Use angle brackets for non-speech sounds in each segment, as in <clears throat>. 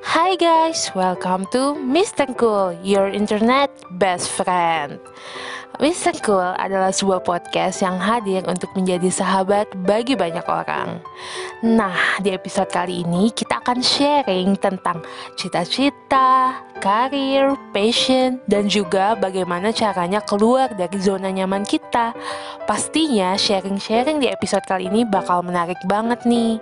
Hi guys, welcome to Mr. Cool, your internet best friend. Mr. Cool adalah sebuah podcast yang hadir untuk menjadi sahabat bagi banyak orang. Nah, di episode kali ini kita akan sharing tentang cita-cita, karir, passion, dan juga bagaimana caranya keluar dari zona nyaman kita. Pastinya sharing-sharing di episode kali ini bakal menarik banget nih.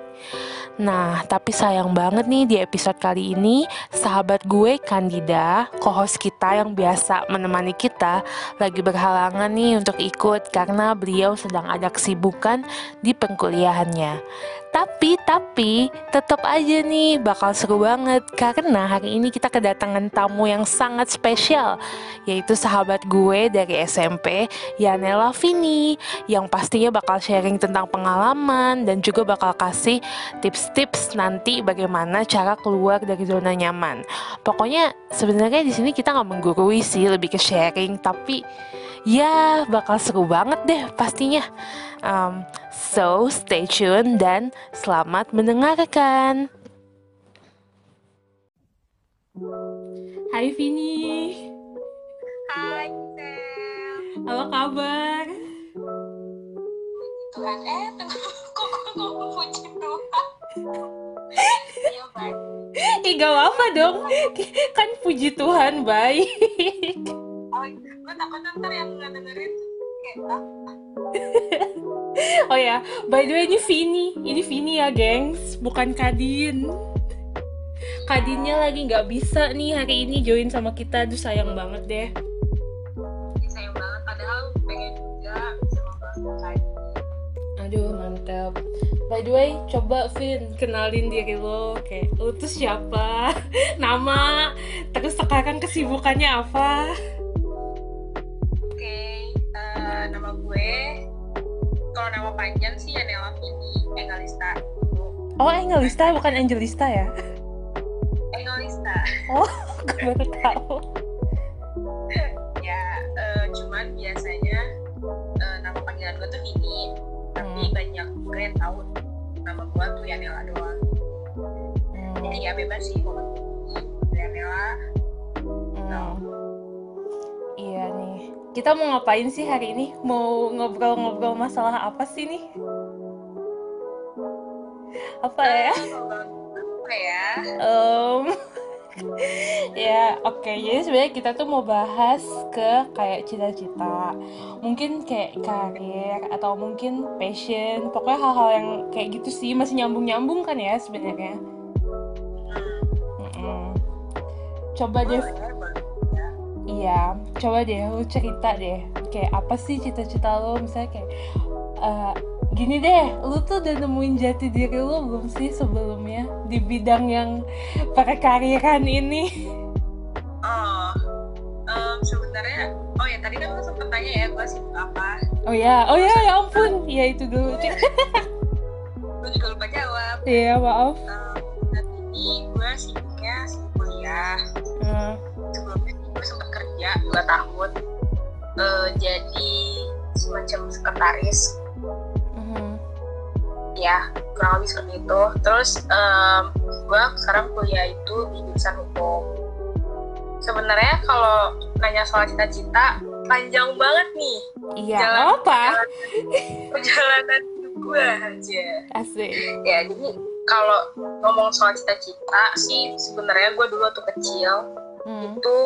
Nah, tapi sayang banget nih di episode kali ini, sahabat gue Kandida, co-host kita yang biasa menemani kita, lagi berhalangan nih untuk ikut karena beliau sedang ada kesibukan di perkuliahannya. Tapi, tapi, tetap aja nih bakal seru banget karena hari ini kita kedatangan tamu yang sangat spesial, yaitu sahabat gue dari SMP, Yanela Vini, yang pastinya bakal sharing tentang pengalaman dan juga bakal kasih tips-tips nanti bagaimana cara keluar dari zona nyaman. Pokoknya sebenarnya di sini kita nggak menggurui sih, lebih ke sharing, tapi ya bakal seru banget deh pastinya. Um, so stay tune dan selamat mendengarkan. Hai Vini, Hai Sel apa kabar? Tuhan eh kok ngomong puji Tuhan Iya baik Ih gak apa dong, kan puji Tuhan baik. Oh gue takut ntar yang nggak dengerin kayak ah <laughs> Oh ya, by the way ini Vini, ini Vini ya gengs, bukan Kadin. Kadinnya lagi nggak bisa nih hari ini join sama kita, aduh sayang banget deh. sayang banget. Padahal pengen juga sama kayak Aduh mantap. By the way, coba Vin kenalin diri lo, kayak lo tuh siapa, <laughs> nama, terus sekarang kesibukannya apa? Eh, nama gue kalau nama panjang sih Yanela Vini Engalista Oh Angelista bukan Angelista ya? Engalista Oh, <laughs> gue baru tahu. ya eh, cuman biasanya eh, nama panggilan gue tuh Vini tapi Hmm. banyak juga yang tahu nama gue tuh Yanela doang jadi ya bebas sih mau Yanela Hmm. Nih. Kita mau ngapain sih hari ini? Mau ngobrol-ngobrol masalah apa sih nih? Apa ya? apa ya Em, <laughs> ya oke. Jadi sebenarnya kita tuh mau bahas ke kayak cita-cita, mungkin kayak karir atau mungkin passion. Pokoknya hal-hal yang kayak gitu sih masih nyambung-nyambung kan ya sebenarnya. Mm-mm. Coba deh Iya, coba deh lu cerita deh. Kayak apa sih cita-cita lo? Misalnya kayak eh, gini deh, lu tuh udah nemuin jati diri lu belum sih sebelumnya di bidang yang perkariran ini? oh em, sebenarnya oh ya tadi kan gue sempet tanya ya gue sibuk apa? Oh ya, oh ya, ya ampun, ya itu dulu. gue juga lupa jawab. Iya maaf. Em, dan ini gue sibuknya sibuk kuliah kerja 2 tahun Eh, jadi semacam sekretaris. Mhm, ya kurang lebih seperti itu. Terus em, gue sekarang kuliah itu di jurusan hukum. Sebenarnya kalau nanya soal cita-cita panjang banget nih. Iya, Jalan- apa. perjalanan hidup gue aja Asik. ya jadi kalau ngomong soal cita-cita sih sebenarnya gue dulu waktu kecil Hmm, itu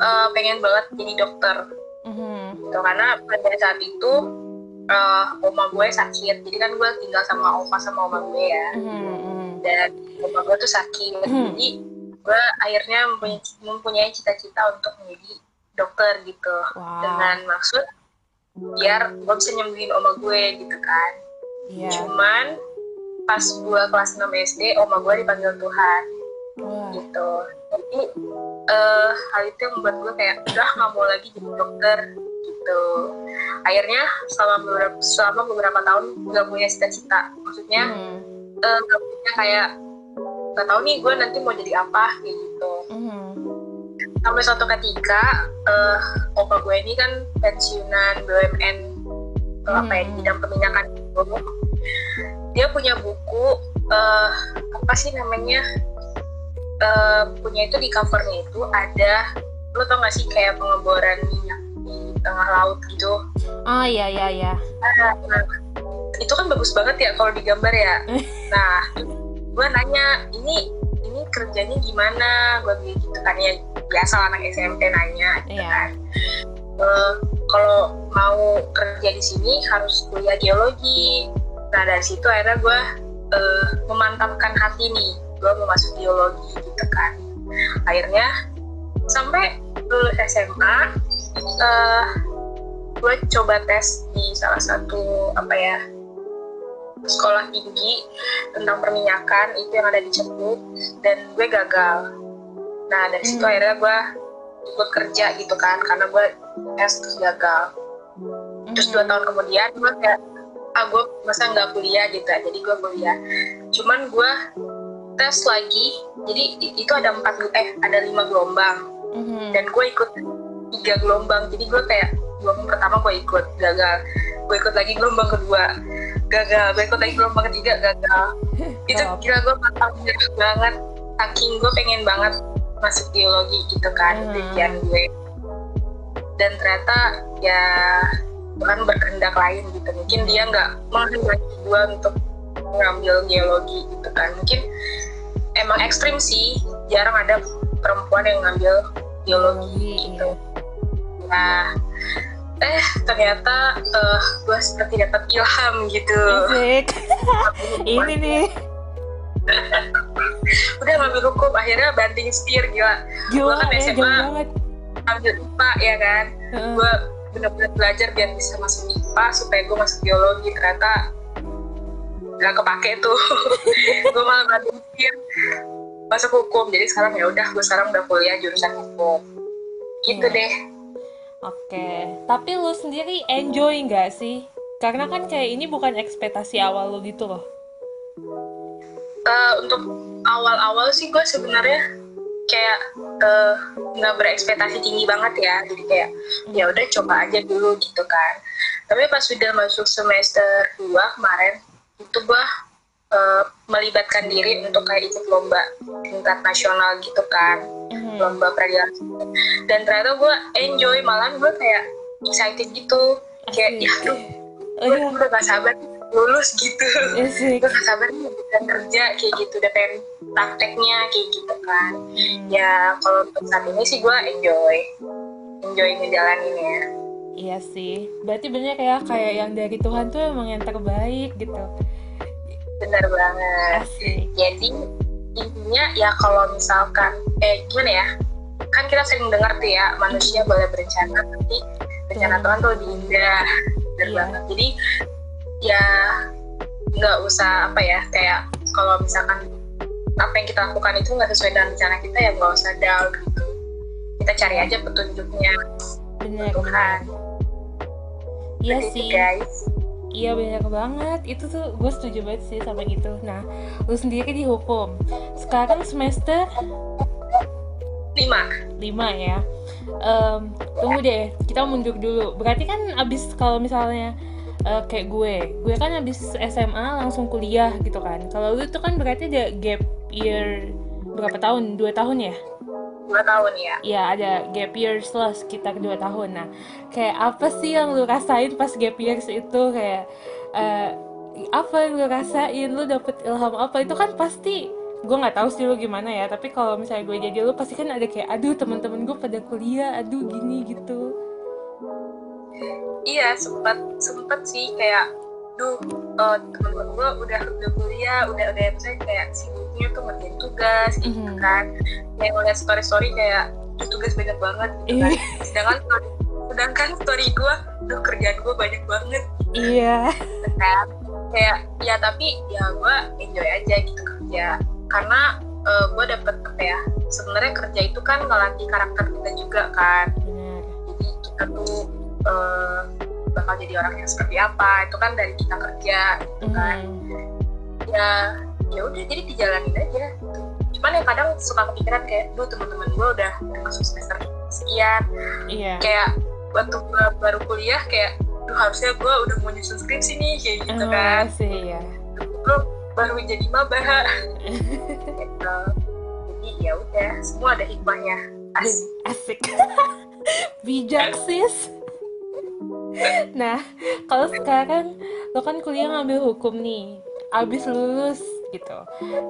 eh, pengen banget jadi dokter. Mhm, gitu karena pada saat itu eh, oma gue sakit. Jadi kan gue tinggal sama opa sama oma gue ya. Mhm, mhm. dan oma gue tuh sakit. Hmm. jadi gue akhirnya mempunyai, cita-cita untuk menjadi dokter gitu. Wow. dengan maksud biar gue bisa nyembuhin oma gue gitu kan. Iya. cuman pas gue kelas 6 SD oma gue dipanggil Tuhan. Gitu. Jadi eh, hal itu yang membuat gue kayak udah nggak mau lagi jadi dokter gitu. Akhirnya selama beberapa selama beberapa tahun gak punya cita-cita. Maksudnya Mhm, eh, gak punya kayak gak tahu nih gue nanti mau jadi apa kayak gitu. Mhm, sampai suatu ketika eh opa gue ini kan pensiunan BUMN eh, apa ya di Hmm. bidang peminyakan gitu dia punya buku eh apa sih namanya eh, punya itu di covernya itu ada lo tau gak sih kayak pengeboran minyak di tengah laut gitu Oh iya iya iya. Nah, itu kan bagus banget ya kalau digambar ya. <laughs> Nah, gue nanya, ini ini kerjanya gimana? Gue gitu kan ya biasa anak SMP nanya gitu Iya. kan. Eh, kalau mau kerja di sini harus kuliah geologi. Nah dari situ akhirnya gue eh, memantapkan hati nih, gue mau masuk geologi gitu kan. Akhirnya sampai lulus SMA, eh gue coba tes di salah satu apa ya sekolah tinggi tentang perminyakan itu yang ada di Cepu dan gue gagal. Nah dari situ Hmm. akhirnya gue ikut kerja gitu kan karena gue tes terus gagal. Terus dua Mhm. tahun kemudian gue kayak ah gue masa nggak kuliah gitu ya jadi gue kuliah. Cuman gue tes lagi jadi itu ada empat eh ada lima gelombang. Mhm. dan gue ikut tiga gelombang jadi gue kayak gelombang pertama gue ikut gagal. Gue ikut lagi gelombang kedua gagal. Gue ikut lagi gelombang ketiga gagal. <laughs> Itu kira gue matang banget. Saking gue pengen banget masuk geologi gitu kan Hmm. tujuan gue. Dan ternyata ya Tuhan berkehendak lain gitu. Mungkin dia nggak menghendaki gue untuk mengambil geologi gitu kan mungkin emang ekstrim sih jarang ada perempuan yang ngambil geologi gitu nah eh ternyata eh gue seperti dapat ilham gitu. <laughs> Ini nih. <laughs> udah ngambil hukum akhirnya banting setir gila Gila kan ya, SMA. jauh banget. ambil IPA ya kan Heeh. gue bener-bener belajar biar bisa masuk IPA supaya gue masuk geologi ternyata gak kepake tuh <laughs> gue malah setir masuk hukum jadi sekarang ya udah gue sekarang udah kuliah jurusan hukum gitu Iya. deh Oke, tapi lu sendiri enjoy nggak sih? Karena kan kayak ini bukan ekspektasi awal lu gitu loh. Eh, untuk awal-awal sih gue sebenarnya kayak eh, nggak berekspektasi tinggi banget ya jadi kayak ya udah coba aja dulu gitu kan tapi pas sudah masuk semester 2 kemarin itu gue eh, melibatkan diri untuk kayak ikut lomba tingkat nasional gitu kan. Mhm. lomba peradilan. Dan ternyata gue enjoy malah gue kayak excited gitu. Kayak ya aduh Oh gue iya, udah gak sabar lulus gitu. Asik. gue gak sabar nih bisa kerja kayak gitu. Udah pengen prakteknya kayak gitu kan. Hmm, ya kalau untuk saat ini sih gue enjoy. Enjoy ngejalaninnya Iya sih. Berarti bener ya kayak yang dari Tuhan tuh emang yang terbaik gitu. bener banget Asik. jadi intinya ya kalau misalkan eh gimana ya kan kita sering dengar tuh ya manusia boleh berencana tapi rencana Tuhan. Tuh lebih indah bener Iya. banget jadi ya nggak usah apa ya kayak kalau misalkan apa yang kita lakukan itu nggak sesuai dengan rencana kita ya nggak usah down gitu kita cari aja petunjuknya Bener, Tuhan. Iya sih. guys Iya bener banget. Itu tuh gue setuju banget sih sama itu. Nah, lu sendiri di hukum. Sekarang semester lima 5 ya. Em, tunggu deh, kita mundur dulu. Berarti kan abis kalau misalnya eh, kayak gue, gue kan abis SMA langsung kuliah gitu kan. Kalau lu itu kan berarti ada gap year berapa tahun? Dua tahun ya? Dua tahun ya Ya ada gap years lah sekitar dua tahun. Nah, kayak apa sih yang lu rasain pas gap years itu kayak eh, apa yang lu rasain? Lu dapet ilham apa? Itu kan pasti gue nggak tahu sih lu gimana ya. Tapi kalau misalnya gue jadi lu pasti kan ada kayak aduh teman-teman gue pada kuliah, aduh gini gitu. iya sempat sempat sih kayak duh eh, teman-teman gue udah udah kuliah udah udah misalnya kayak sibuknya tuh ngerjain tugas gitu Mhm. kan kayak ngeliat story story kayak "Duh, tugas banyak banget gitu kan Iya. sedangkan sedangkan story gue duh kerjaan gue banyak banget Iya. kan kayak ya tapi ya gue enjoy aja gitu kerja karena gue dapet apa ya sebenarnya kerja itu kan ngelatih karakter kita juga kan Benar. jadi kita tuh eh, bakal jadi orang yang seperti apa itu kan dari kita kerja gitu kan Mhm. ya ya udah jadi dijalanin aja gitu. cuman ya kadang suka kepikiran kayak duh teman-teman gue udah udah masuk semester sekian Iya. kayak waktu gue baru kuliah kayak duh harusnya gue udah mau nyusun skripsi nih kayak gitu Oh, kan sih ya. gue baru jadi maba <laughs> gitu. jadi ya udah semua ada hikmahnya asik asik <laughs> bijak sis nah kalau sekarang lo kan kuliah ngambil hukum nih abis lulus gitu.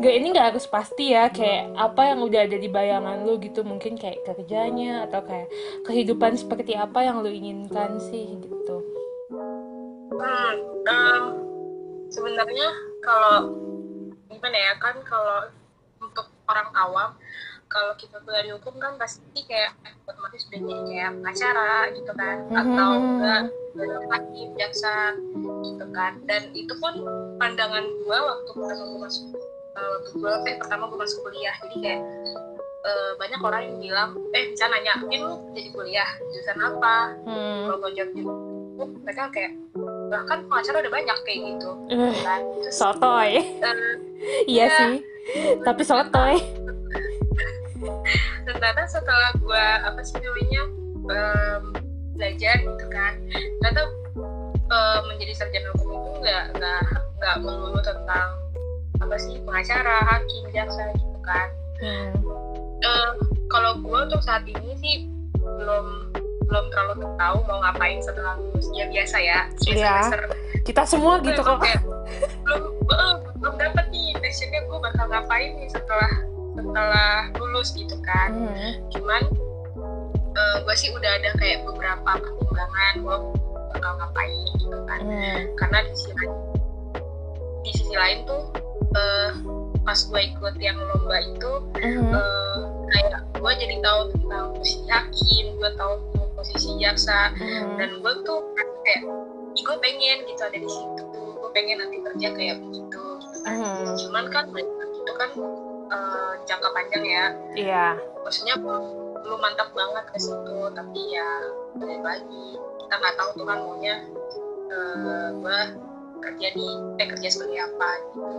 Gak ini gak harus pasti ya kayak apa yang udah ada di bayangan lo gitu mungkin kayak kerjanya atau kayak kehidupan seperti apa yang lo inginkan sih gitu. Hmm, um, sebenarnya kalau gimana ya kan kalau untuk orang awam kalau kita kuliah di hukum kan pasti kayak otomatis udah jadi kayak pengacara gitu kan atau enggak hakim jaksa gitu kan. Dan itu pun pandangan gue waktu pertama gue masuk uh, waktu gue eh pertama gue masuk kuliah. Jadi kayak uh, banyak orang yang bilang eh bisa nanya ini lu jadi kuliah jurusan apa? Hmm. kalau gue jawab mereka kayak bahkan pengacara udah banyak kayak gitu. Uh, kan terus sotoy. uh, iya ya, sih. Tapi sotoy ternyata setelah gue apa sih namanya um, belajar gitu kan ternyata uh, menjadi sarjana hukum itu nggak nggak nggak melulu tentang apa sih pengacara hakim jaksa gitu kan. Hmm. uh, kalau gue untuk saat ini sih belum belum terlalu tahu mau ngapain setelah lulus ya biasa ya semester kita semua gitu kok. belum uh, belum dapat nih passionnya gue bakal ngapain nih setelah setelah lulus gitu kan Hmm. cuman uh, gue sih udah ada kayak beberapa pertimbangan gue bakal ngapain gitu kan Hmm. karena di sisi lain di sisi lain tuh uh, pas gue ikut yang lomba itu Hmm. uh, kayak gue jadi tahu tentang posisi hakim gue tahu tentang posisi jaksa Hmm. dan gue tuh kayak "Ih, gue pengen gitu ada di situ gue pengen nanti kerja kayak begitu gitu kan Hmm. cuman kan itu kan uh, jangka panjang ya iya maksudnya belum belum mantap banget ke situ tapi ya balik lagi kita nggak tahu tuh kan maunya uh, gue kerja di eh kerja sebagai apa gitu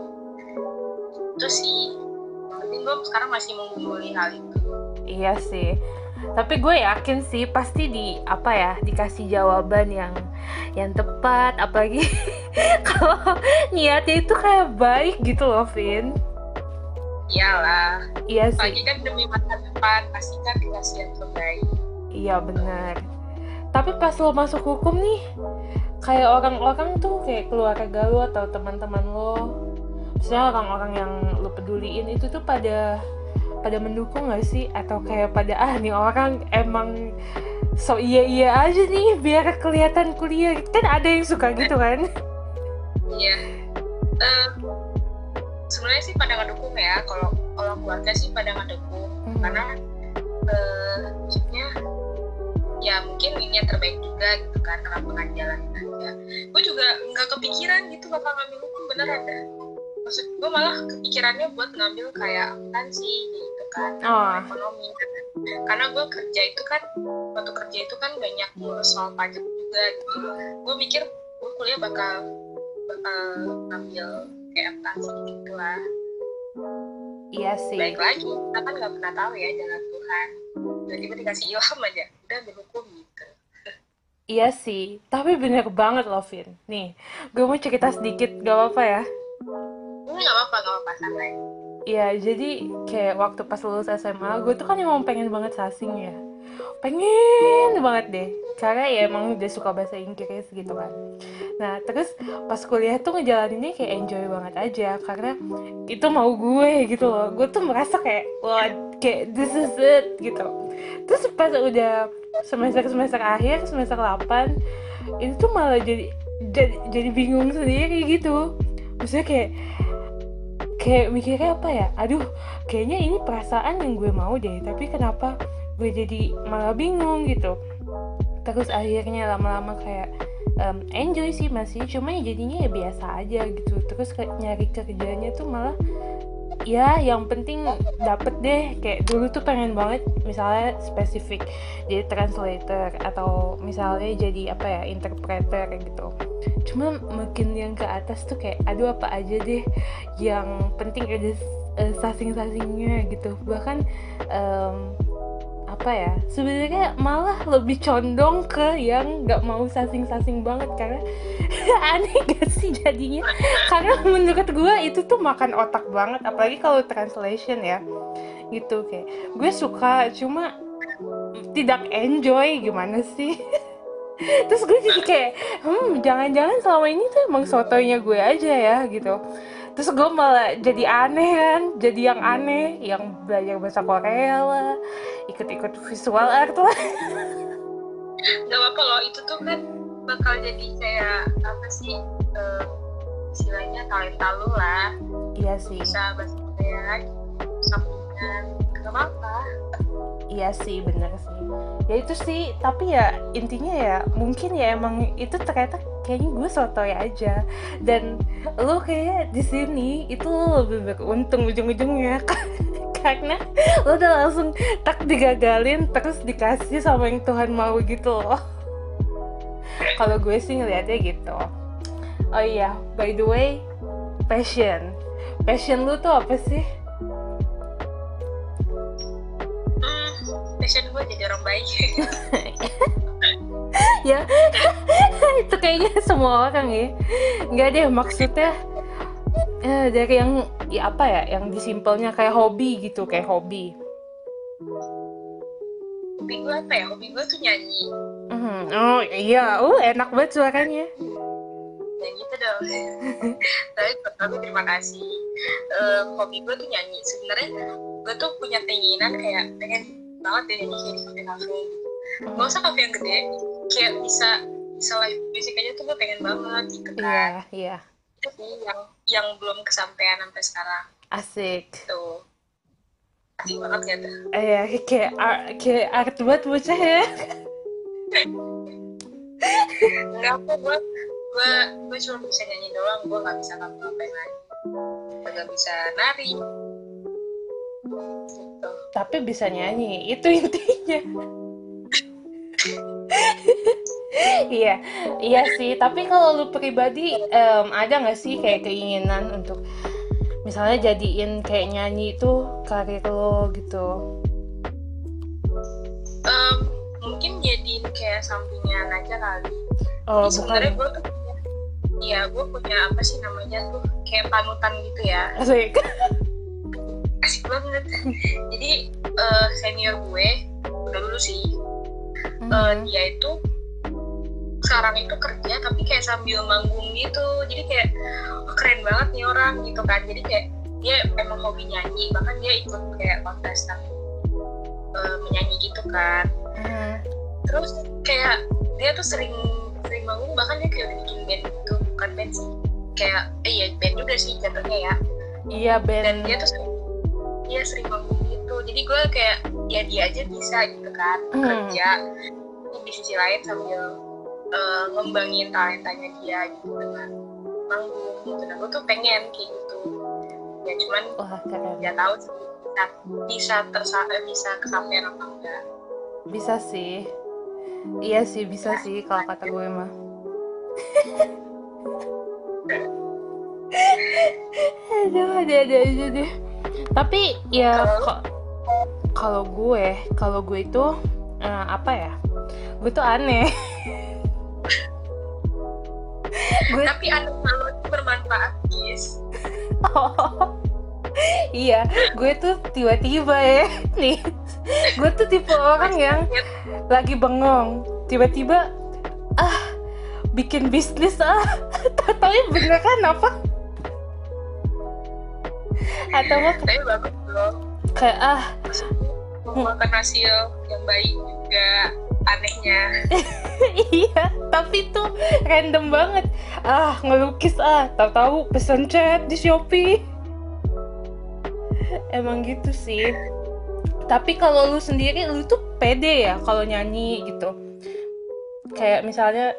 itu sih penting gue sekarang masih mengungguli hal itu Iya sih. Tapi gue yakin sih pasti di apa ya dikasih jawaban yang yang tepat. Apalagi <laughs> kalau niatnya itu kayak baik gitu loh, Vin. Iyalah Iya sih. kan demi masa depan pasti kan dikasih yang terbaik Iya benar. Tapi pas lo masuk hukum nih, kayak orang-orang tuh kayak keluarga lo atau teman-teman lo, misalnya orang-orang yang lo peduliin itu tuh pada pada mendukung gak sih? Atau kayak pada ah nih orang emang so iya iya aja nih biar kelihatan kuliah kan ada yang suka gitu kan? iya Eh, sebenarnya sih pada ngedukung ya. Kalau kalau keluarga sih pada ngedukung. Hmm. karena eh, maksudnya ya mungkin ini yang terbaik juga gitu kan nggak jalanin aja. Gue juga nggak kepikiran gitu bakal ngambil hukum beneran. Dah maksud gue malah kepikirannya buat ngambil kayak akuntansi gitu kan Oh. ekonomi. Karena gue kerja itu kan waktu kerja itu kan banyak ngurus soal pajak juga. Gitu gue mikir gue kuliah bakal bakal ngambil kayak akuntansi gitu lah Iya sih. baik lagi kita kan nggak pernah tahu ya jalan Tuhan tiba-tiba dikasih ilham aja udah berhukum gitu Iya sih, tapi bener banget loh Vin. Nih, gue mau cerita sedikit, gak apa-apa ya? ini nggak apa-apa nggak apa-apa santai Iya, jadi kayak waktu pas lulus SMA, gue tuh kan emang pengen banget sasing ya. Pengen banget deh. Karena ya emang udah suka bahasa Inggris gitu kan. Nah, terus pas kuliah tuh ngejalaninnya kayak enjoy banget aja. Karena itu mau gue gitu loh. Gue tuh merasa kayak, wah, kayak this is it gitu. Terus pas udah semester-semester akhir, semester 8, itu tuh malah jadi jadi, jadi bingung sendiri gitu. Maksudnya kayak kayak mikirnya apa ya aduh kayaknya ini perasaan yang gue mau deh tapi kenapa gue jadi malah bingung gitu terus akhirnya lama-lama kayak em, enjoy sih masih cuma ya jadinya ya biasa aja gitu. Terus kayak nyari kerjanya tuh malah ya yang penting dapet deh. Kayak dulu tuh pengen banget misalnya spesifik jadi translator atau misalnya jadi apa ya interpreter gitu. Cuma makin yang ke atas tuh kayak aduh apa aja deh yang penting ada eh, sasing-sasingnya gitu. Bahkan em, apa ya sebenarnya malah lebih condong ke yang nggak mau sasing-sasing banget karena <laughs> aneh gak sih jadinya? Karena menurut gue itu tuh makan otak banget apalagi kalau translation ya gitu kayak gue suka cuma tidak enjoy gimana sih? <laughs> Terus gue jadi kayak hmm jangan-jangan selama ini tuh emang sotonya gue aja ya gitu terus gue malah jadi aneh kan jadi yang aneh yang belajar bahasa Korea lah ikut-ikut visual art lah. Nggak apa-apa loh itu tuh kan bakal jadi kayak apa sih uh, istilahnya talenta lu lah. Iya sih. bisa bahasa Korea sambungan nggak apa-apa iya sih bener sih. Ya itu sih tapi ya intinya ya mungkin ya emang itu ternyata kayaknya gue sotoy aja. Dan lo kayak di sini itu lebih beruntung ujung-ujungnya. <laughs> Karena lo udah langsung tak digagalin terus dikasih sama yang Tuhan mau gitu loh. Kalau gue sih ngeliatnya gitu. Oh iya by the way passion. Passion lu tuh apa sih passion gue jadi orang baik. <laughs> Ya. <laughs> Itu kayaknya semua orang ya. Nggak deh maksudnya eh, dari yang ya apa ya yang disimpelnya kayak hobi gitu kayak hobi. Hobi gue apa ya? Hobi gue tuh nyanyi. Mm, oh iya. Uh enak banget suaranya. Ya gitu dong. <laughs> Tapi tapi terima kasih. Um, hobi gue tuh nyanyi. Sebenarnya gue tuh punya keinginan kayak pengen banget deh nyanyi kayak di kafe kafe gak usah kafe yang gede kayak bisa bisa live music aja tuh gue pengen banget gitu kan. iya. Iya itu sih yang yang belum kesampaian sampai sekarang. Asik. Tuh asik banget ya tuh iya kayak art, kayak art buat bocah ya. Enggak apa gue gue gue cuma bisa nyanyi doang. Gue nggak bisa ngapa-ngapain lagi. Gak bisa nari tapi bisa nyanyi itu intinya. <laughs> Iya iya sih. Tapi kalau lu pribadi um, ada nggak sih kayak keinginan untuk misalnya jadiin kayak nyanyi itu karir lo gitu? Um, mungkin jadiin kayak sampingan aja kali. Oh sebenarnya gue tuh punya iya gue punya apa sih namanya tuh? Kayak panutan gitu ya. Asik <laughs> asik banget. Jadi uh, senior gue udah dulu sih. Mm-hmm. uh, dia itu sekarang itu kerja tapi kayak sambil manggung gitu. Jadi kayak oh, keren banget nih orang gitu kan. Jadi kayak dia emang hobi nyanyi bahkan dia ikut kayak kontestan uh, menyanyi gitu kan. Mm-hmm. terus kayak dia tuh sering sering manggung bahkan dia kayak udah bikin band gitu. Bukan band sih kayak eh iya band juga sih jatuhnya ya. Iya band. Dan dia tuh sering dia sering manggung gitu jadi gue kayak ya dia aja bisa gitu kan Hmm. kerja di sisi lain sambil uh, ngembangin talentanya dia gitu dengan manggung gitu. Dan gue tuh pengen kayak gitu. Ya cuman wah keren. nggak tahu sih bisa bisa tersa eh, bisa kesampaian apa enggak. Bisa sih. Iya sih bisa sih kalau kata gue mah. <laughs> Aduh ada ada aja deh tapi ya kok kalau gue kalau gue itu eh, apa ya? Gue tuh aneh. <laughs> Gue tapi malu itu bermanfaat guys oh, <laughs> iya gue tuh tiba-tiba ya <laughs> nih. Gue tuh tipe orang yang lagi bengong. Tiba-tiba ah bikin bisnis ah. Tapi beneran apa atau nggak tapi bagus loh. kayak ah memakan hasil yang baik juga anehnya. <laughs> Iya tapi tuh random banget. Ah ngelukis ah tahu-tahu pesan chat di shopee. Emang gitu sih. Tapi kalau lu sendiri lu tuh pede ya kalau nyanyi gitu? Kayak misalnya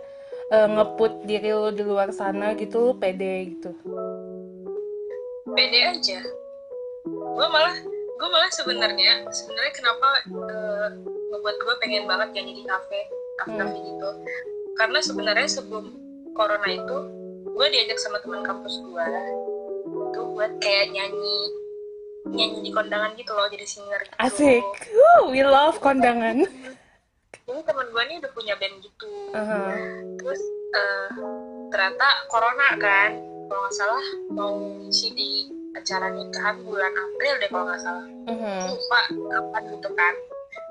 eh, ngeput diri lu di luar sana gitu lu pede gitu pede aja. Gue malah gue malah sebenarnya sebenarnya kenapa uh, ngebuat gue pengen banget nyanyi di kafe kafe kafe gitu. Karena sebenarnya sebelum corona itu gue diajak sama teman kampus gue itu buat kayak nyanyi nyanyi di kondangan gitu loh jadi singer gitu. asik. Woo, we love kondangan. Ini teman gue nih udah punya band gitu. Aha. terus eh, ternyata corona kan kalau nggak salah mau isi di acara nikahan bulan April deh kalau nggak salah. Mhm. lupa kapan gitu kan.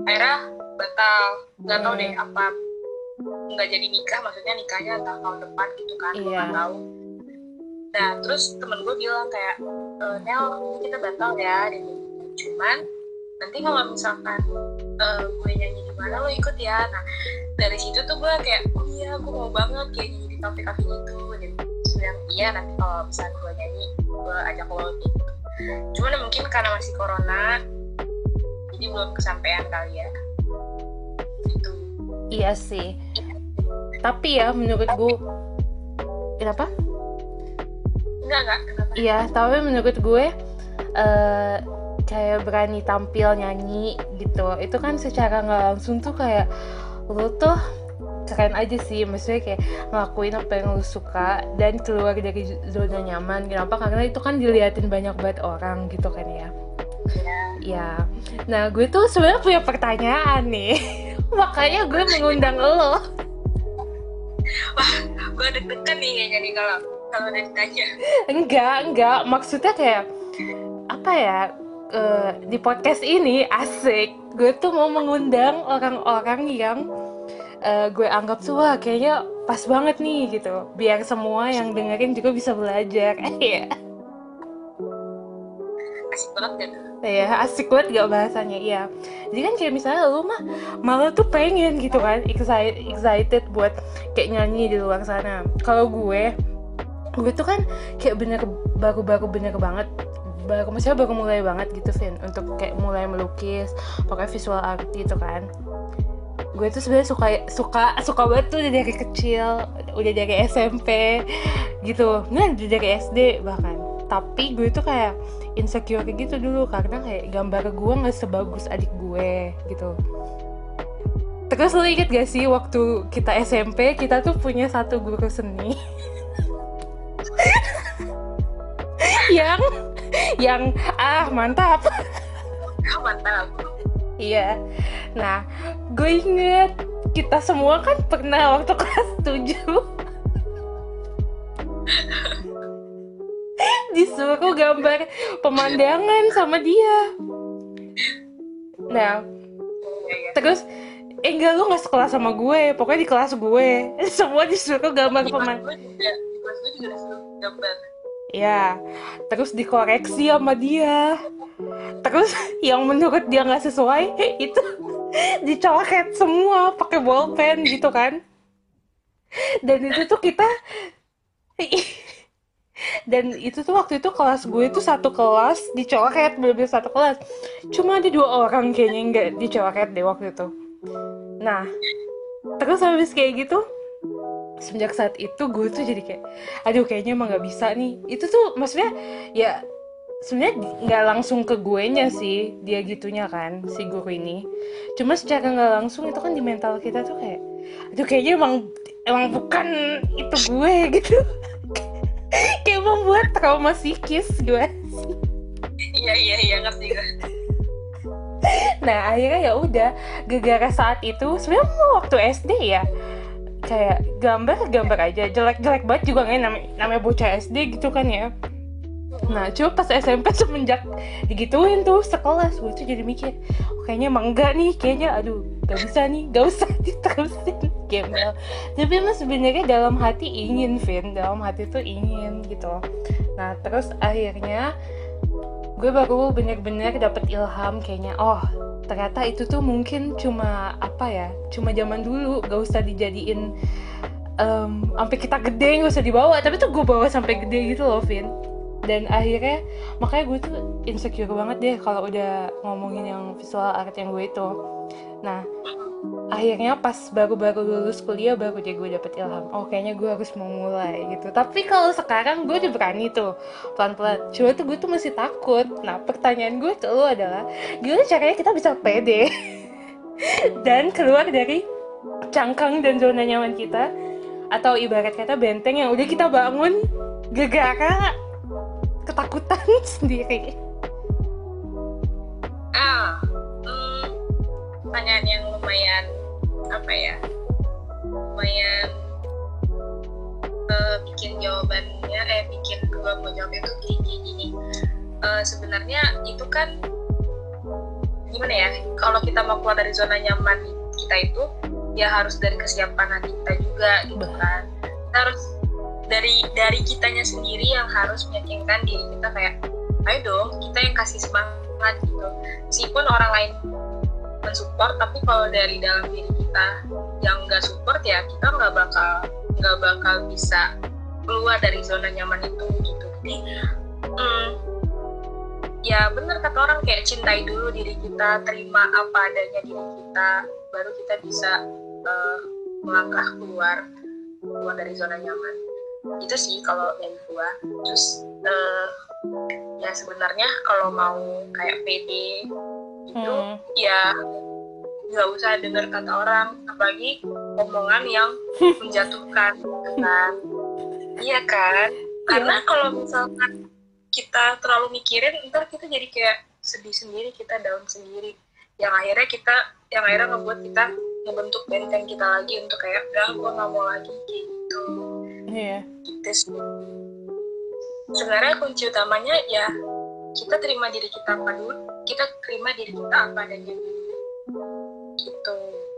Akhirnya batal. Nggak tahu Hmm. deh apa nggak jadi nikah maksudnya nikahnya entah tahun depan gitu kan Iya. nggak tahu. Nah terus temen gue bilang kayak e, Nel ini kita batal ya dan cuman nanti kalau misalkan eh, gue nyanyi di mana lo ikut ya. Nah dari situ tuh gue kayak oh iya gue mau banget kayak nyanyi di kafe kafe gitu. terus bilang iya nanti kalau misalkan gue nyanyi gue ajak lo gitu cuman mungkin karena masih corona jadi belum kesampaian kali ya gitu Iya sih. Tapi ya menurut gue Kenapa? enggak enggak kenapa Iya, tapi menurut gue eh kayak berani tampil nyanyi gitu. Itu kan secara nggak langsung tuh kayak lu tuh keren aja sih maksudnya kayak ngelakuin apa yang lu suka dan keluar dari zona nyaman kenapa karena itu kan diliatin banyak banget orang gitu kan ya ya nah gue tuh sebenarnya punya pertanyaan nih <laughs> makanya gue mengundang lo gue deg-degan nih kayaknya nih kalau kalau ditanya Enggak, enggak. Maksudnya kayak apa ya? eh, di podcast ini asik. Gue tuh mau mengundang orang-orang yang eh, gue anggap tuh wah kayaknya pas banget nih gitu. Biar semua yang dengerin juga bisa belajar. <laughs> Iya. asik banget kan ya asik banget gak bahasanya iya jadi kan kayak misalnya lu mah malah tuh pengen gitu kan excited excited buat kayak nyanyi di luar sana kalau gue gue tuh kan kayak bener baru-baru bener banget baru maksudnya baru mulai banget gitu Vin untuk kayak mulai melukis pakai visual art gitu kan gue tuh sebenarnya suka suka suka banget tuh udah dari kecil udah dari SMP gitu. Nggak udah dari SD bahkan. Tapi gue tuh kayak insecure gitu dulu karena kayak gambar gue nggak sebagus adik gue gitu. Terus lo inget gak sih waktu kita SMP kita tuh punya satu guru seni? <laughs> Yang yang ah mantap. Mantap Iya. Nah, gue inget kita semua kan pernah waktu kelas 7 <laughs> disuruh gambar pemandangan sama dia. Nah, terus eh enggak lu nggak sekelas sama gue, pokoknya di kelas gue <laughs> semua disuruh gambar pemandangan. Ya, terus dikoreksi sama dia. Terus yang menurut dia nggak sesuai <laughs> itu dicoret semua pakai bolpen gitu kan. Dan itu tuh kita <laughs> dan itu tuh waktu itu kelas gue itu satu kelas dicoret bener satu kelas. Cuma ada dua orang kayaknya nggak dicoret deh waktu itu. Nah, terus habis kayak gitu semenjak saat itu gue tuh jadi kayak aduh kayaknya emang nggak bisa nih itu tuh maksudnya ya sebenarnya nggak langsung ke gue nya sih dia gitunya kan si guru ini. Cuma secara nggak langsung itu kan di mental kita tuh kayak aduh kayaknya emang emang bukan itu gue <laughs> gitu. Kayak membuat trauma psikis gue iya iya iya ngerti gue nah akhirnya ya udah gara-gara saat itu sebenarnya waktu SD ya kayak gambar gambar aja jelek jelek banget juga kan namanya, namanya bocah SD gitu kan ya nah cuma pas SMP <laughs> semenjak digituin tuh sekelas gue tuh jadi mikir "Oh, kayaknya emang enggak nih kayaknya aduh gak bisa nih gak usah <laughs> diterusin gembel. Tapi emang sebenarnya dalam hati ingin Vin dalam hati tuh ingin gitu. Nah terus akhirnya gue baru bener-bener dapet ilham kayaknya oh ternyata itu tuh mungkin cuma apa ya cuma zaman dulu gak usah dijadiin em, sampai kita gede gak usah dibawa. Tapi tuh gue bawa sampai gede gitu loh Vin dan akhirnya makanya gue tuh insecure banget deh kalau udah ngomongin yang visual art yang gue itu. Nah akhirnya pas baru-baru lulus kuliah baru deh gue dapet ilham. Oh kayaknya gue harus mau mulai gitu. Tapi kalau sekarang gue udah berani tuh pelan-pelan. Cuma tuh gue tuh masih takut. Nah pertanyaan gue ke lu adalah gimana caranya kita bisa pede? <laughs> Dan keluar dari cangkang dan zona nyaman kita atau ibarat kata benteng yang udah kita bangun gegara ketakutan <laughs> sendiri. Ah hmm, pertanyaan yang lumayan apa ya lumayan eh, bikin jawabannya eh bikin gue mau jawabnya tuh gini gini, gini. uh, sebenarnya itu kan gimana ya kalau kita mau keluar dari zona nyaman kita itu ya harus dari kesiapan hati kita juga gitu kan. Kita harus dari dari kitanya sendiri yang harus meyakinkan diri kita kayak ayo dong kita yang kasih semangat gitu. Meskipun orang lain mensupport tapi kalau dari dalam diri kita yang nggak support ya kita nggak bakal nggak bakal bisa keluar dari zona nyaman itu gitu. Jadi hmm, ya benar kata orang kayak cintai dulu diri kita terima apa adanya diri kita baru kita bisa uh, melangkah keluar keluar dari zona nyaman itu sih kalau dari gua. Terus uh, ya sebenarnya kalau mau kayak PD itu hmm. ya nggak usah dengar kata orang. Apalagi omongan yang <laughs> menjatuhkan kan. Iya kan? Karena iya. kalau misalkan kita terlalu mikirin ntar kita jadi kayak sedih sendiri kita down sendiri. Yang akhirnya kita yang akhirnya ngebuat kita ngebentuk benteng kita lagi untuk kayak udah gue nggak mau lagi kayak gitu iya yeah. gitu sebenarnya kunci utamanya ya kita terima diri kita apa dulu kita terima diri kita apa adanya dulu. Gitu.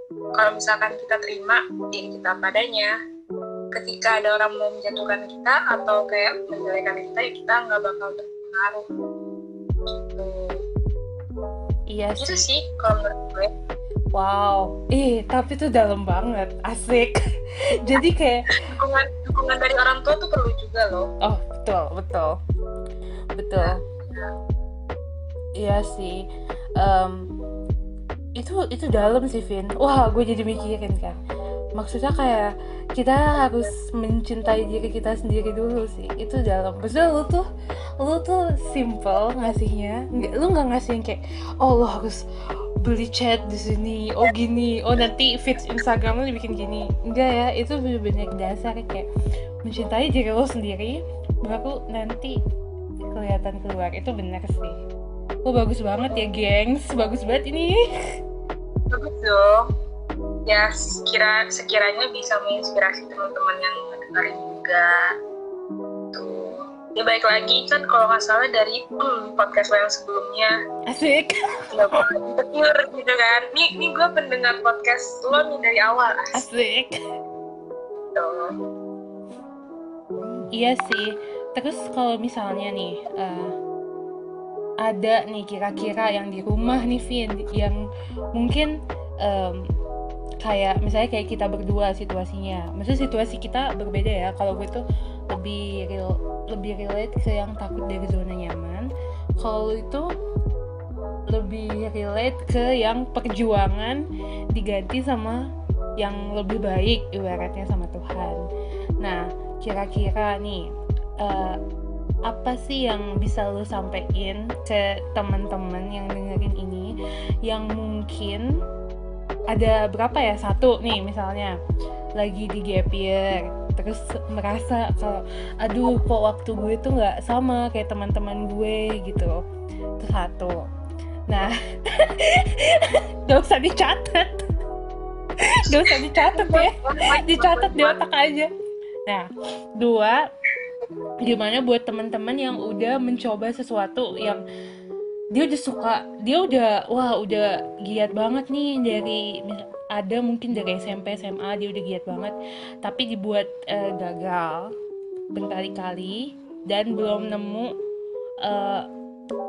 Kalau misalkan kita terima diri kita apa adanya ketika ada orang mau menjatuhkan kita atau kayak menjelekan kita ya kita nggak bakal terpengaruh gitu. Iya gitu sih. kalau menurut gue. Wow, ih tapi itu dalam banget, asik. <laughs> Jadi kayak dukungan dari orang tua tuh perlu juga loh. Oh betul betul betul. Iya sih. Um, itu itu dalam sih Vin. Wah gue jadi mikirin kan. Maksudnya kayak kita harus mencintai diri kita sendiri dulu sih. Itu dalam. Maksudnya lu tuh lu tuh simple ngasihnya. Nggak, lu nggak ngasih kayak oh lu harus beli chat di sini. Oh gini. Oh nanti fix Instagram lo dibikin gini. Enggak ya itu bener-bener dasar kayak mencintai diri lo sendiri baru nanti kelihatan keluar. Itu bener sih. Oh bagus banget ya gengs. Bagus banget ini. Bagus dong. Ya sekira sekiranya bisa menginspirasi teman-teman yang dengerin juga ya baik lagi kan kalau nggak salah dari hmm, podcast yang sebelumnya. Asik. Insecure gitu kan. Nih nih gue pendengar podcast lo nih dari awal. Asik, Tuh. iya sih. Terus kalau misalnya nih uh, ada nih kira-kira yang di rumah nih Vin yang mungkin um, kayak misalnya kayak kita berdua situasinya. Maksudnya situasi kita berbeda ya. Kalau gue tuh lebih real lebih relate ke yang takut dari zona nyaman. Kalau itu lebih relate ke yang perjuangan diganti sama yang lebih baik ibaratnya sama Tuhan. Nah kira-kira nih uh, apa sih yang bisa lo sampein ke teman-teman yang dengerin ini yang mungkin ada berapa ya? Satu nih misalnya. Lagi di gap year terus merasa kalau aduh kok waktu gue tuh nggak sama kayak teman-teman gue gitu. Itu satu. Nah <laughs> gak usah dicatat. Gak usah dicatat ya. Dicatat di otak aja. Nah dua gimana buat teman-teman yang udah mencoba sesuatu yang dia udah suka dia udah wah udah giat banget nih dari ada mungkin dari SMP SMA dia udah giat banget. Tapi dibuat uh, gagal berkali-kali dan belum nemu uh,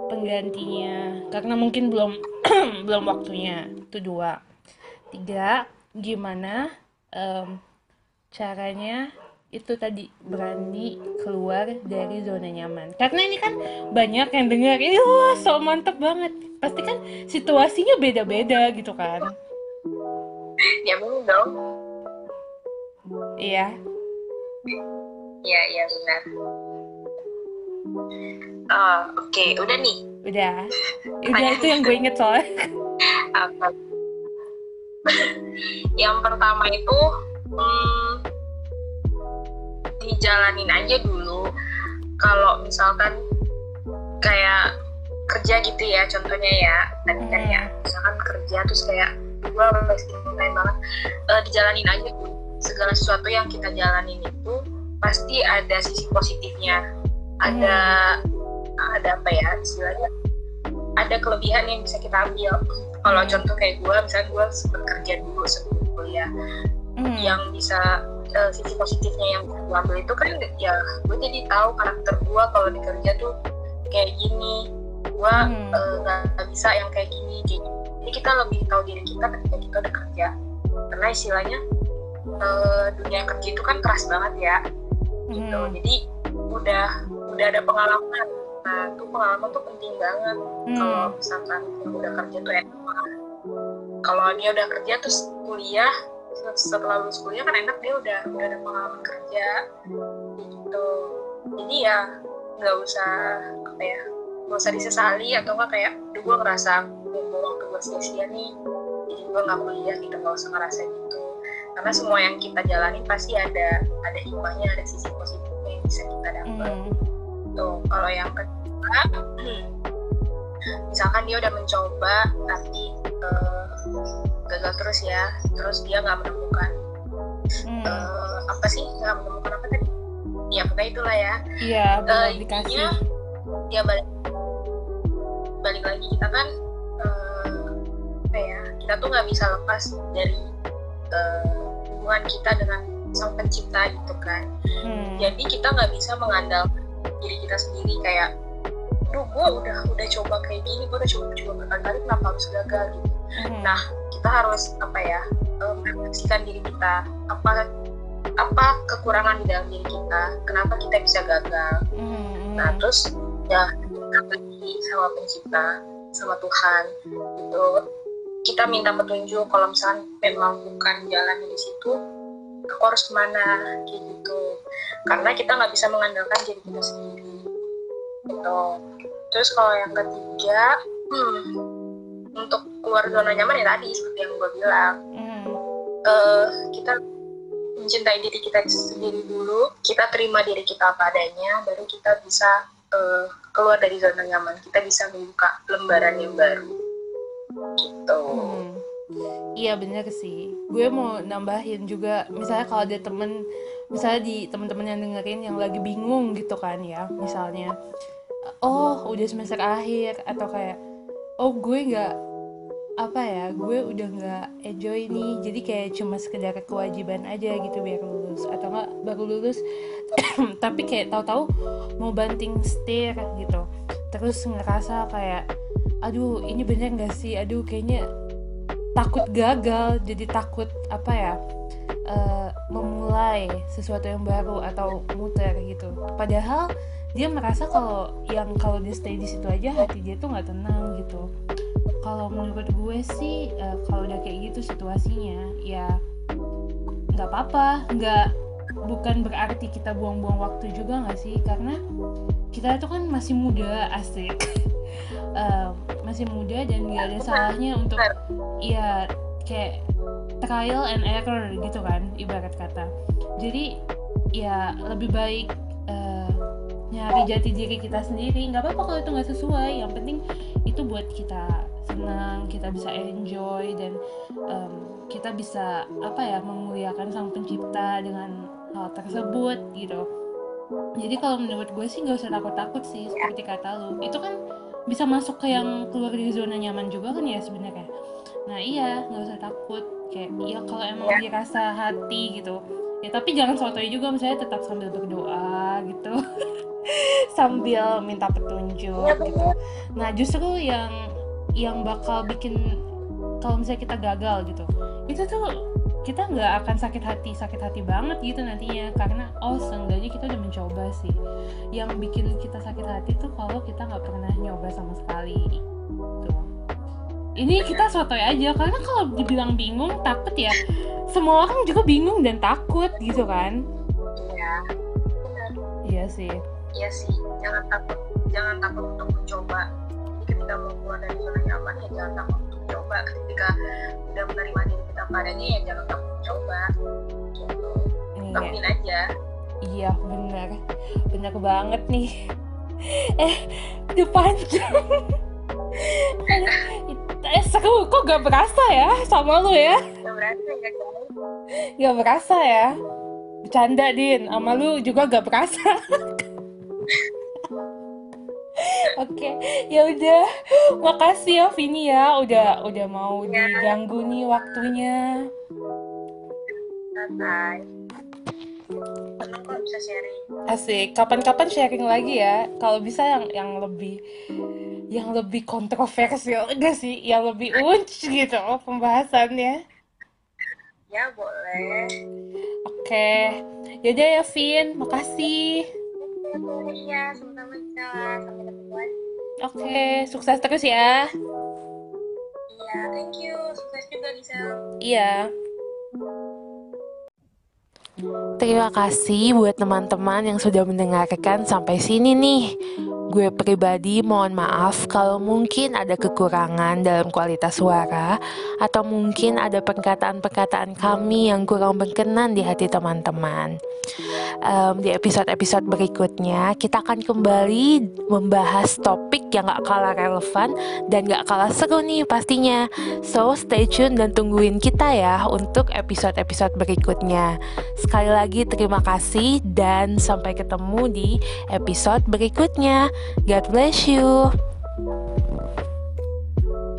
penggantinya. Karena mungkin belum <clears throat> belum waktunya. Itu dua. Tiga gimana um, caranya itu tadi berani keluar dari zona nyaman. Karena ini kan banyak yang dengar ini wah so mantep banget. Pasti kan situasinya beda-beda gitu kan. Ya belum dong. Iya. Iya iya benar oh oke okay. udah nih. Udah. Udah itu yang gue inget soalnya. Apa? <laughs> Yang pertama itu hmm, dijalanin aja dulu. Kalau misalkan kayak kerja gitu ya contohnya ya tadi kan ya hmm. misalkan kerja terus kayak gue pasti main banget. Uh, dijalanin aja tuh segala sesuatu yang kita jalanin itu pasti ada sisi positifnya. Ada hmm. ada apa ya istilahnya? Ada kelebihan yang bisa kita ambil. Kalau contoh kayak gue misalnya gue sempat kerja dulu sebelum kuliah. Hmm. yang bisa uh, sisi positifnya yang gue ambil itu kan ya gue jadi tahu karakter gue kalau di kerja tuh kayak gini. Gue Hmm. uh, nggak bisa yang kayak gini jadi, jadi kita lebih tahu diri kita ketika kita udah kerja. Karena istilahnya uh, dunia kerja itu kan keras banget ya. Gitu. Hmm. jadi udah udah ada pengalaman. Nah itu pengalaman tuh penting banget. Kalau Hmm. misalkan yang udah kerja tuh enak kalau dia udah kerja terus kuliah setelah lulus kuliah kan enak dia udah udah ada pengalaman kerja. Gitu. Jadi ya nggak usah apa ya nggak usah disesali atau nggak kayak duh gue ngerasa buang waktu gue sia-sia nih jadi gue nggak kuliah gitu. Nggak usah ngerasa gitu. Karena semua yang kita jalani pasti ada ada hikmahnya ada sisi positifnya yang bisa kita dapat Hmm. tuh kalau yang kedua <clears throat> misalkan dia udah mencoba tapi eh, gagal terus ya terus dia nggak menemukan Hmm. eh, apa sih? Nggak menemukan apa tadi? Ya pokoknya itulah ya. Iya, intinya ya balik balik lagi kita kan eh, apa ya kita tuh nggak bisa lepas dari eh, hubungan kita dengan sang pencipta gitu kan. Hmm. jadi kita nggak bisa mengandalkan diri kita sendiri kayak duh gue udah udah coba kayak gini gue udah coba coba berkali-kali kenapa harus gagal gitu. Hmm. nah kita harus apa ya eh, merefleksikan diri kita. Apa apa kekurangan di dalam diri kita? Kenapa kita bisa gagal? Hmm. nah terus ya kita lagi sama pencipta sama Tuhan. Gitu kita minta petunjuk kalau misalnya memang bukan jalan di situ aku harus ke mana? Kayak gitu. Karena kita nggak bisa mengandalkan diri kita sendiri gitu terus kalau yang ketiga hmm, untuk keluar zona nyaman ya tadi seperti yang gue bilang Hmm. eh, kita mencintai diri kita sendiri dulu, kita terima diri kita apa adanya, baru kita bisa eh, keluar dari zona nyaman. Kita bisa membuka lembaran yang baru. Gitu. Hmm. Iya bener sih. Gue mau nambahin juga, misalnya kalau ada temen, misalnya di temen-temen yang dengerin yang lagi bingung gitu kan ya, misalnya, oh udah semester akhir atau kayak, oh gue nggak apa ya, gue udah nggak enjoy nih, jadi kayak cuma sekedar kewajiban aja gitu biar lulus atau nggak baru lulus, <clears throat> tapi kayak tahu-tahu mau banting setir gitu, terus ngerasa kayak aduh ini bener gak sih aduh kayaknya takut gagal jadi takut apa ya eh, memulai sesuatu yang baru atau muter gitu. Padahal dia merasa kalau yang kalau dia stay di situ aja hati dia tuh nggak tenang gitu. Kalau menurut gue sih eh, kalau udah kayak gitu situasinya ya nggak apa-apa. Nggak bukan berarti kita buang-buang waktu juga nggak sih? Karena kita itu kan masih muda asik. <laughs> Eh, masih muda dan nggak ada salahnya untuk ya kayak trial and error gitu kan ibarat kata. Jadi ya lebih baik eh, nyari jati diri kita sendiri. Nggak apa-apa kalau itu nggak sesuai. Yang penting itu buat kita senang kita bisa enjoy dan em, kita bisa apa ya memuliakan sang pencipta dengan hal tersebut gitu. Jadi kalau menurut gue sih nggak usah takut-takut sih seperti kata lu. Itu kan bisa masuk ke yang keluar dari zona nyaman juga kan ya sebenarnya nah iya nggak usah takut. Kayak ya kalau emang dirasa hati gitu. Ya tapi jangan sotoy juga misalnya tetap sambil berdoa gitu. <laughs> Sambil minta petunjuk gitu. nah justru yang yang bakal bikin kalau misalnya kita gagal gitu itu tuh kita nggak akan sakit hati sakit hati banget gitu nantinya. Karena oh seenggaknya kita udah mencoba sih. Yang bikin kita sakit hati tuh kalau kita nggak pernah nyoba sama sekali. Tuh ini kita sotoy aja karena kalau dibilang bingung takut ya semua orang juga bingung dan takut gitu kan Iya. Benar. iya sih Iya sih. Jangan takut. Jangan takut untuk mencoba. Jadi ketika mau keluar dari zona nyaman ya jangan takut untuk mencoba. Ketika udah menerima diri kita padanya ya jangan takut mencoba. Gitu. iya Lakuin aja. iya bener bener banget nih eh udah panjang eh seru kok gak berasa ya sama lu ya Udah berarti ya. Gak berasa ya Bercanda Din Sama lu juga gak berasa <laughs> Oke, ya udah. Makasih ya Vini ya, udah udah mau Ya. diganggu nih waktunya. santai seneng kok bisa sharing Asik. Kapan-kapan sharing lagi ya. Kalau bisa yang yang lebih yang lebih kontroversial enggak sih? Yang lebih unc gitu pembahasannya. ya boleh Oke. Yaudah ya Vin, makasih. iya sama-sama sampai ketemu Oke, sukses terus ya. iya thank you sukses juga Gisela Iya. Terima kasih buat teman-teman yang sudah mendengarkan sampai sini nih. Gue pribadi mohon maaf kalau mungkin ada kekurangan dalam kualitas suara atau mungkin ada perkataan-perkataan kami yang kurang berkenan di hati teman-teman. Em, di episode-episode berikutnya kita akan kembali membahas topik yang gak kalah relevan dan gak kalah seru nih pastinya. So stay tune dan tungguin kita ya untuk episode-episode berikutnya. Sekali lagi terima kasih dan sampai ketemu di episode berikutnya. God bless you.